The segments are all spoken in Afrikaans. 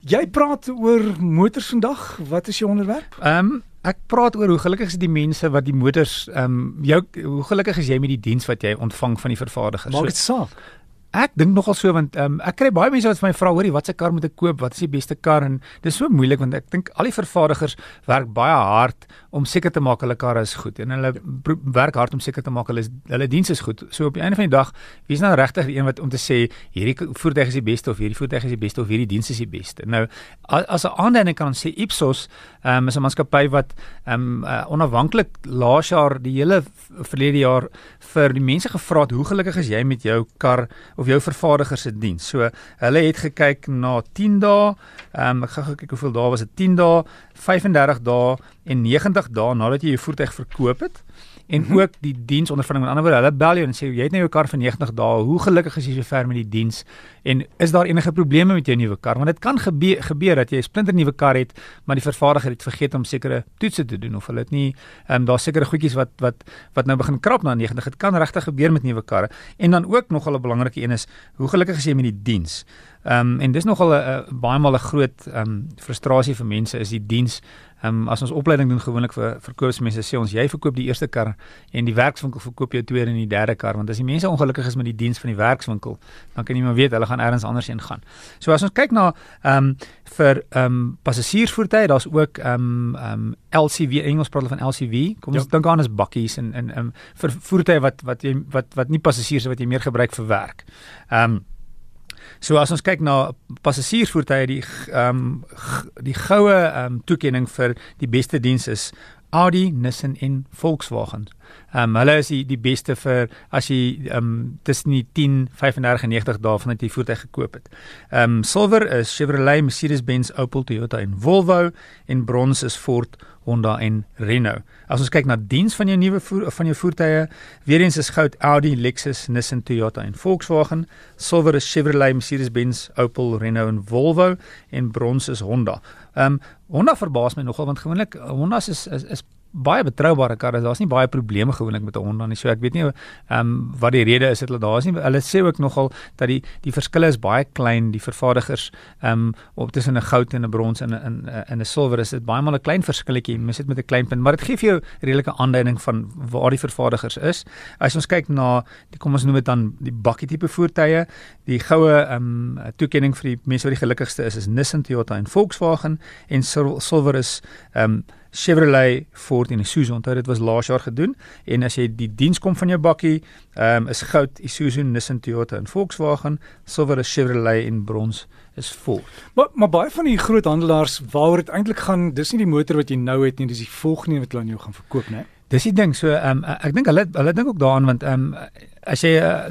Jy praat oor motors vandag. Wat is jou onderwerp? Ehm um, ek praat oor hoe gelukkig is die mense wat die motors ehm um, jou hoe gelukkig is jy met die diens wat jy ontvang van die vervaardiger. Maak dit so, saak. Ek dink nogal so want um, ek kry baie mense wat vir my vra hoorie watse kar moet ek koop? Wat is die beste kar? En dis so moeilik want ek dink al die vervaardigers werk baie hard om seker te maak hulle karre is goed. En hulle werk hard om seker te maak hulle hulle diens is goed. So op die einde van die dag wie is nou regtig die een wat om te sê hierdie voertuig is die beste of hierdie voertuig is die beste of hierdie diens is die beste? Nou as 'n aanduiding kan ons sê Ipsos um, is 'n maatskappy wat um, uh, onafhanklik laas jaar die hele verlede jaar vir die mense gevra het hoe gelukkig is jy met jou kar of jou vervaardiger se diens. So hulle het gekyk na 10 dae. Ehm um, ek gaan gou kyk hoeveel dae was dit? 10 dae, 35 dae en 90 dae nadat jy jou voertuig verkoop het en mm -hmm. ook die diensondervinding. Met ander woorde, hulle bel jou en sê jy het nou jou kar vir 90 dae. Hoe gelukkig is jy so ver met die diens? En is daar enige probleme met jou nuwe kar? Want dit kan gebeur gebeur dat jy 'n splinter nuwe kar het, maar die vervaardiger het vergeet om sekere toetse te doen of hulle het nie ehm um, daar sekere goedjies wat wat wat nou begin krap na 90. Dit kan regtig gebeur met nuwe karre. En dan ook nog 'n belangrike een is, hoe gelukkig is jy met die diens? Ehm um, en dis nogal 'n baie maal 'n groot ehm um, frustrasie vir mense is die diens Ehm um, as ons opleiding doen gewoonlik vir verkoopsmense sê ons jy verkoop die eerste kar en die werkswinkel verkoop jou tweede en die derde kar want as die mense ongelukkig is met die diens van die werkswinkel dan kan jy maar weet hulle gaan elders anders heen gaan. So as ons kyk na ehm um, vir ehm um, passasiersvoertuie daar's ook ehm um, ehm um, LCV Engels praat hulle van LCV. Kom ons ja. dink aan as bakkies en en ehm um, vir voertuie wat wat jy wat wat nie passasiers wat jy meer gebruik vir werk. Ehm um, So as ons kyk na passasiersvoertuie die ehm um, die goue ehm um, toekenning vir die beste diens is Audi, Nissan en Volkswagen. Ehm um, hulle is die, die beste vir as jy ehm um, tussen die 10, 35 en 90 dae vandat jy voertuig gekoop het. Ehm um, silwer is Chevrolet, Mercedes-Benz, Opel, Toyota en Volvo en brons is Ford, Honda en Renault. As ons kyk na diens van jou nuwe van jou voertuie, weer eens is goud Audi, Lexus, Nissan, Toyota en Volkswagen, silwer is Chevrolet, Mercedes-Benz, Opel, Renault en Volvo en brons is Honda. Ehm um, Honda verbaas my nogal want gewoonlik Honda is is, is baie betroubare karre. Daar's nie baie probleme gewoonlik met 'n Honda nie. So ek weet nie ehm um, wat die rede is dat hulle daar is nie. Hulle sê ook nogal dat die die verskille is baie klein. Die vervaardigers ehm um, op tussen 'n goud en 'n brons en 'n in 'n silwer is dit baie maal 'n klein verskilletjie. Mens sit met 'n klein punt, maar dit gee vir jou redelike aanduiding van waar die vervaardigers is. As ons kyk na die kom ons noem dit dan die bakkie tipe voertuie, die goue ehm um, toekenning vir die mense wat die gelukkigste is is Nissan, Toyota en Volkswagen en silwer is ehm um, Chevrolet, Ford en Isuzu. Onthou dit was laas jaar gedoen en as jy die diens kom van jou bakkie, ehm um, is goud Isuzu, Nissan, Toyota en Volkswagen, silwer is Chevrolet en brons is Ford. Maar maar baie van die groot handelaars waaroor dit eintlik gaan, dis nie die motor wat jy nou het nie, dis die volgende wat hulle aan jou gaan verkoop, né? Dis die ding. So ehm um, ek dink hulle hulle dink ook daaraan want ehm um, as jy uh,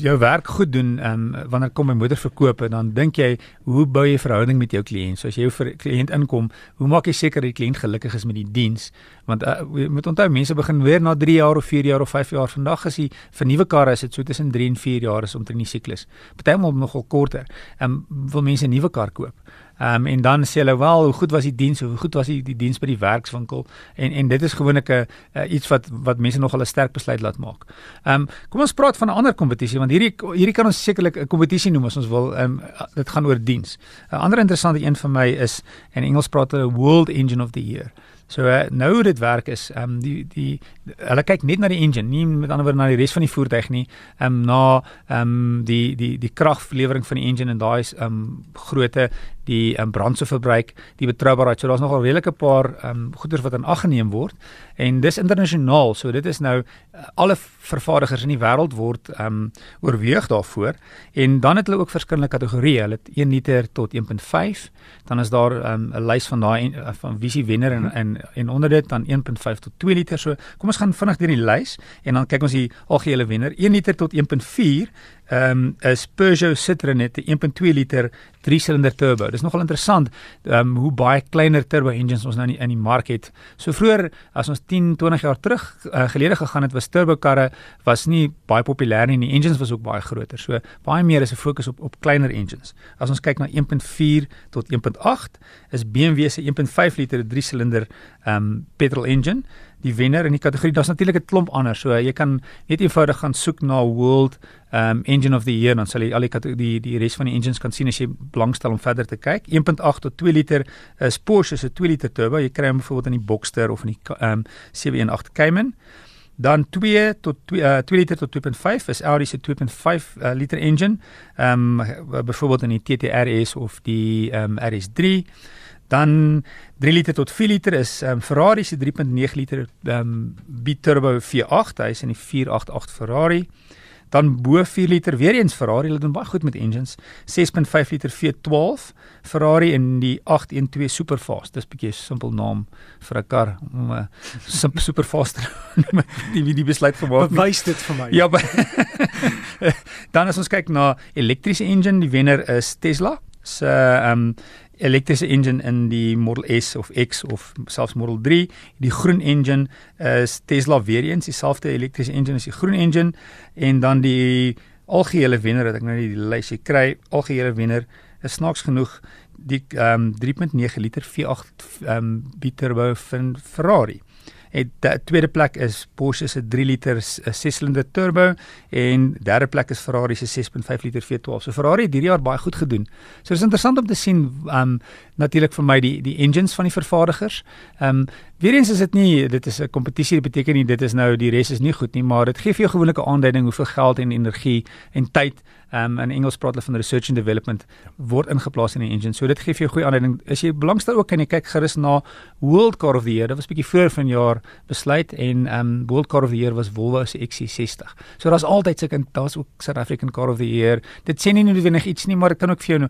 jou werk goed doen, ehm um, wanneer kom 'n motor verkoop en dan dink jy, hoe bou jy verhouding met jou kliënt? So as jy jou kliënt inkom, hoe maak jy seker die kliënt gelukkig is met die diens? Want uh, jy moet onthou mense begin weer na 3 jaar of 4 jaar of 5 jaar. Vandag is die vir nuwe karre is dit so tussen 3 en 4 jaar is omtrent die siklus. Partymal nogal korter. Ehm um, wil mense 'n nuwe kar koop. Ehm um, en dan sê hulle wel hoe goed was die diens, hoe goed was die, die diens by die werkswinkel en en dit is gewoonlik 'n uh, iets wat wat mense nog 'n sterk besluit laat maak. Ehm um, kom ons praat van 'n ander kompetisie want hierdie hierdie kan ons sekerlik 'n kompetisie noem as ons wil. Ehm um, dit gaan oor diens. 'n Ander interessante een vir my is in Engels praat hulle World Engine of the Year. So uh, nou hoe dit werk is, ehm um, die die hulle kyk net na die engine, nie met ander woorde na die res van die voertuig nie, ehm um, na ehm um, die die die kraglewering van die engine en daai ehm um, grootte die um, brandstofverbruik, die betroubaarheid. So daar's nogal redelike paar ehm um, goeder wat aan ag geneem word en dis internasionaal. So dit is nou uh, alle vervaardigers in die wêreld word ehm um, oorweeg daarvoor en dan het hulle ook verskillende kategorieë. Hulle het 1 liter tot 1.5. Dan is daar ehm, 'n um, lys van daai uh, van visie wenner en en en onder dit dan 1.5 tot 2 liter. So kom ons gaan vinnig deur die lys en dan kyk ons die algehele wenner. 1 liter tot 1.4 ehm um, is Peugeot Citroen het 'n 1.2 liter 3-silinder turbo. Dis nogal interessant ehm um, hoe baie kleiner turbo engines ons nou in die, in die mark het. So vroeër as ons 10, 20 jaar terug uh, gelede gegaan het, was turbo karre was nie baie populêr nie en die engines was ook baie groter. So baie meer is 'n fokus op op kleiner engines. As ons kyk na 1.4 tot 1.8 is BMW se 1.5 liter 3-silinder ehm um, petrol engine die wenner in die kategorie. Daar's natuurlik 'n klomp ander. So jy kan net eenvoudig gaan soek na World um Engine of the Year dan sal jy al die die die res van die engines kan sien as jy belangstel om verder te kyk. 1.8 tot 2 liter is Porsche se 2 liter turbo. Jy kry hom byvoorbeeld in die Boxster of in die um 718 Cayman. Dan 2 tot 2 uh, 2 liter tot 2.5 is Audi se 2.5 uh, liter engine. Ehm um, byvoorbeeld in die TTR S of die ehm um, RS3. Dan 3 liter tot 4 liter is ehm um, Ferrari se 3.9 liter ehm um, biturbo V8. Hy is in die 488 Ferrari. Dan bo 4 liter weer eens Ferrari, hulle doen baie goed met engines. 6.5 liter V12 Ferrari in die 812 Superfast. Dis 'n bietjie 'n simpel naam vir 'n kar om 'n uh, superfast die wie die besluit gemaak. Bewys dit vir my. Ja. dan as ons kyk na elektriese engine, die wenner is Tesla se ehm um, elektriese engine in die Model S of X of selfs Model 3. Die groen engine is Tesla weer eens dieselfde elektriese engine as die groen engine en dan die algehele wenner wat ek nou die lysie kry, algehele wenner is snaaks genoeg die ehm um, 3.9 liter V8 ehm um, biturbo van Ferrari. En die tweede plek is Porsche se 3 liter 6-silinder turbo en derde plek is Ferrari se 6.5 liter V12. So Ferrari het hierdie jaar baie goed gedoen. So dit is interessant om te sien um natuurlik vir my die die engines van die vervaardigers. Um weer eens is dit nie dit is 'n kompetisie, dit beteken nie dit is nou die res is nie goed nie, maar dit gee vir jou gewoonlik 'n aanduiding hoeveel geld en energie en tyd um in Engels praat hulle van research and development word ingeplaas in die engine. So dit gee vir jou goeie aanduiding. As jy belangstel ook kan jy kyk gerus na World Car of the Year. Dit was bietjie vroeër vanjaar besluit en um World Car of the Year was Volvo se XC60. So daar's altyd sulke daar's ook South African Car of the Year. Dit sê nie noodwendig iets nie, maar dit kan ook vir jou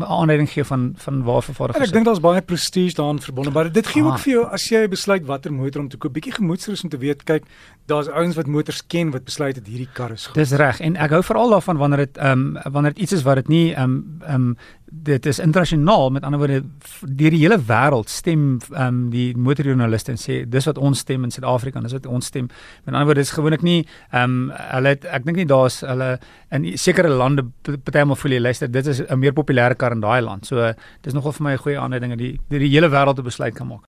aanleiding gee van van waar vervaardigers. Ek dink daar's baie prestige daaraan verbonde, maar dit gee ah. ook vir jou as jy besluit watter motor om te koop, bietjie gemoedsrus om te weet, kyk, daar's ouens wat motors ken wat besluit het hierdie kar is goed. Dis reg en ek hou veral daarvan wanneer dit ehm um, wanneer dit iets is wat dit nie ehm um, ehm um, dit is internasionaal met ander woorde deur die hele wêreld stem ehm um, die motorjoernaliste en sê dis wat ons stem in Suid-Afrika, dis wat ons stem. Met ander woorde dis gewoonlik nie ehm um, hulle het, ek dink nie daar's hulle in sekere lande partymal voel jy luister, dit is 'n meer populêre kar in daai land. So dis nogal vir my 'n goeie aanleiding dat die die hele wêreld te besluit kan maak.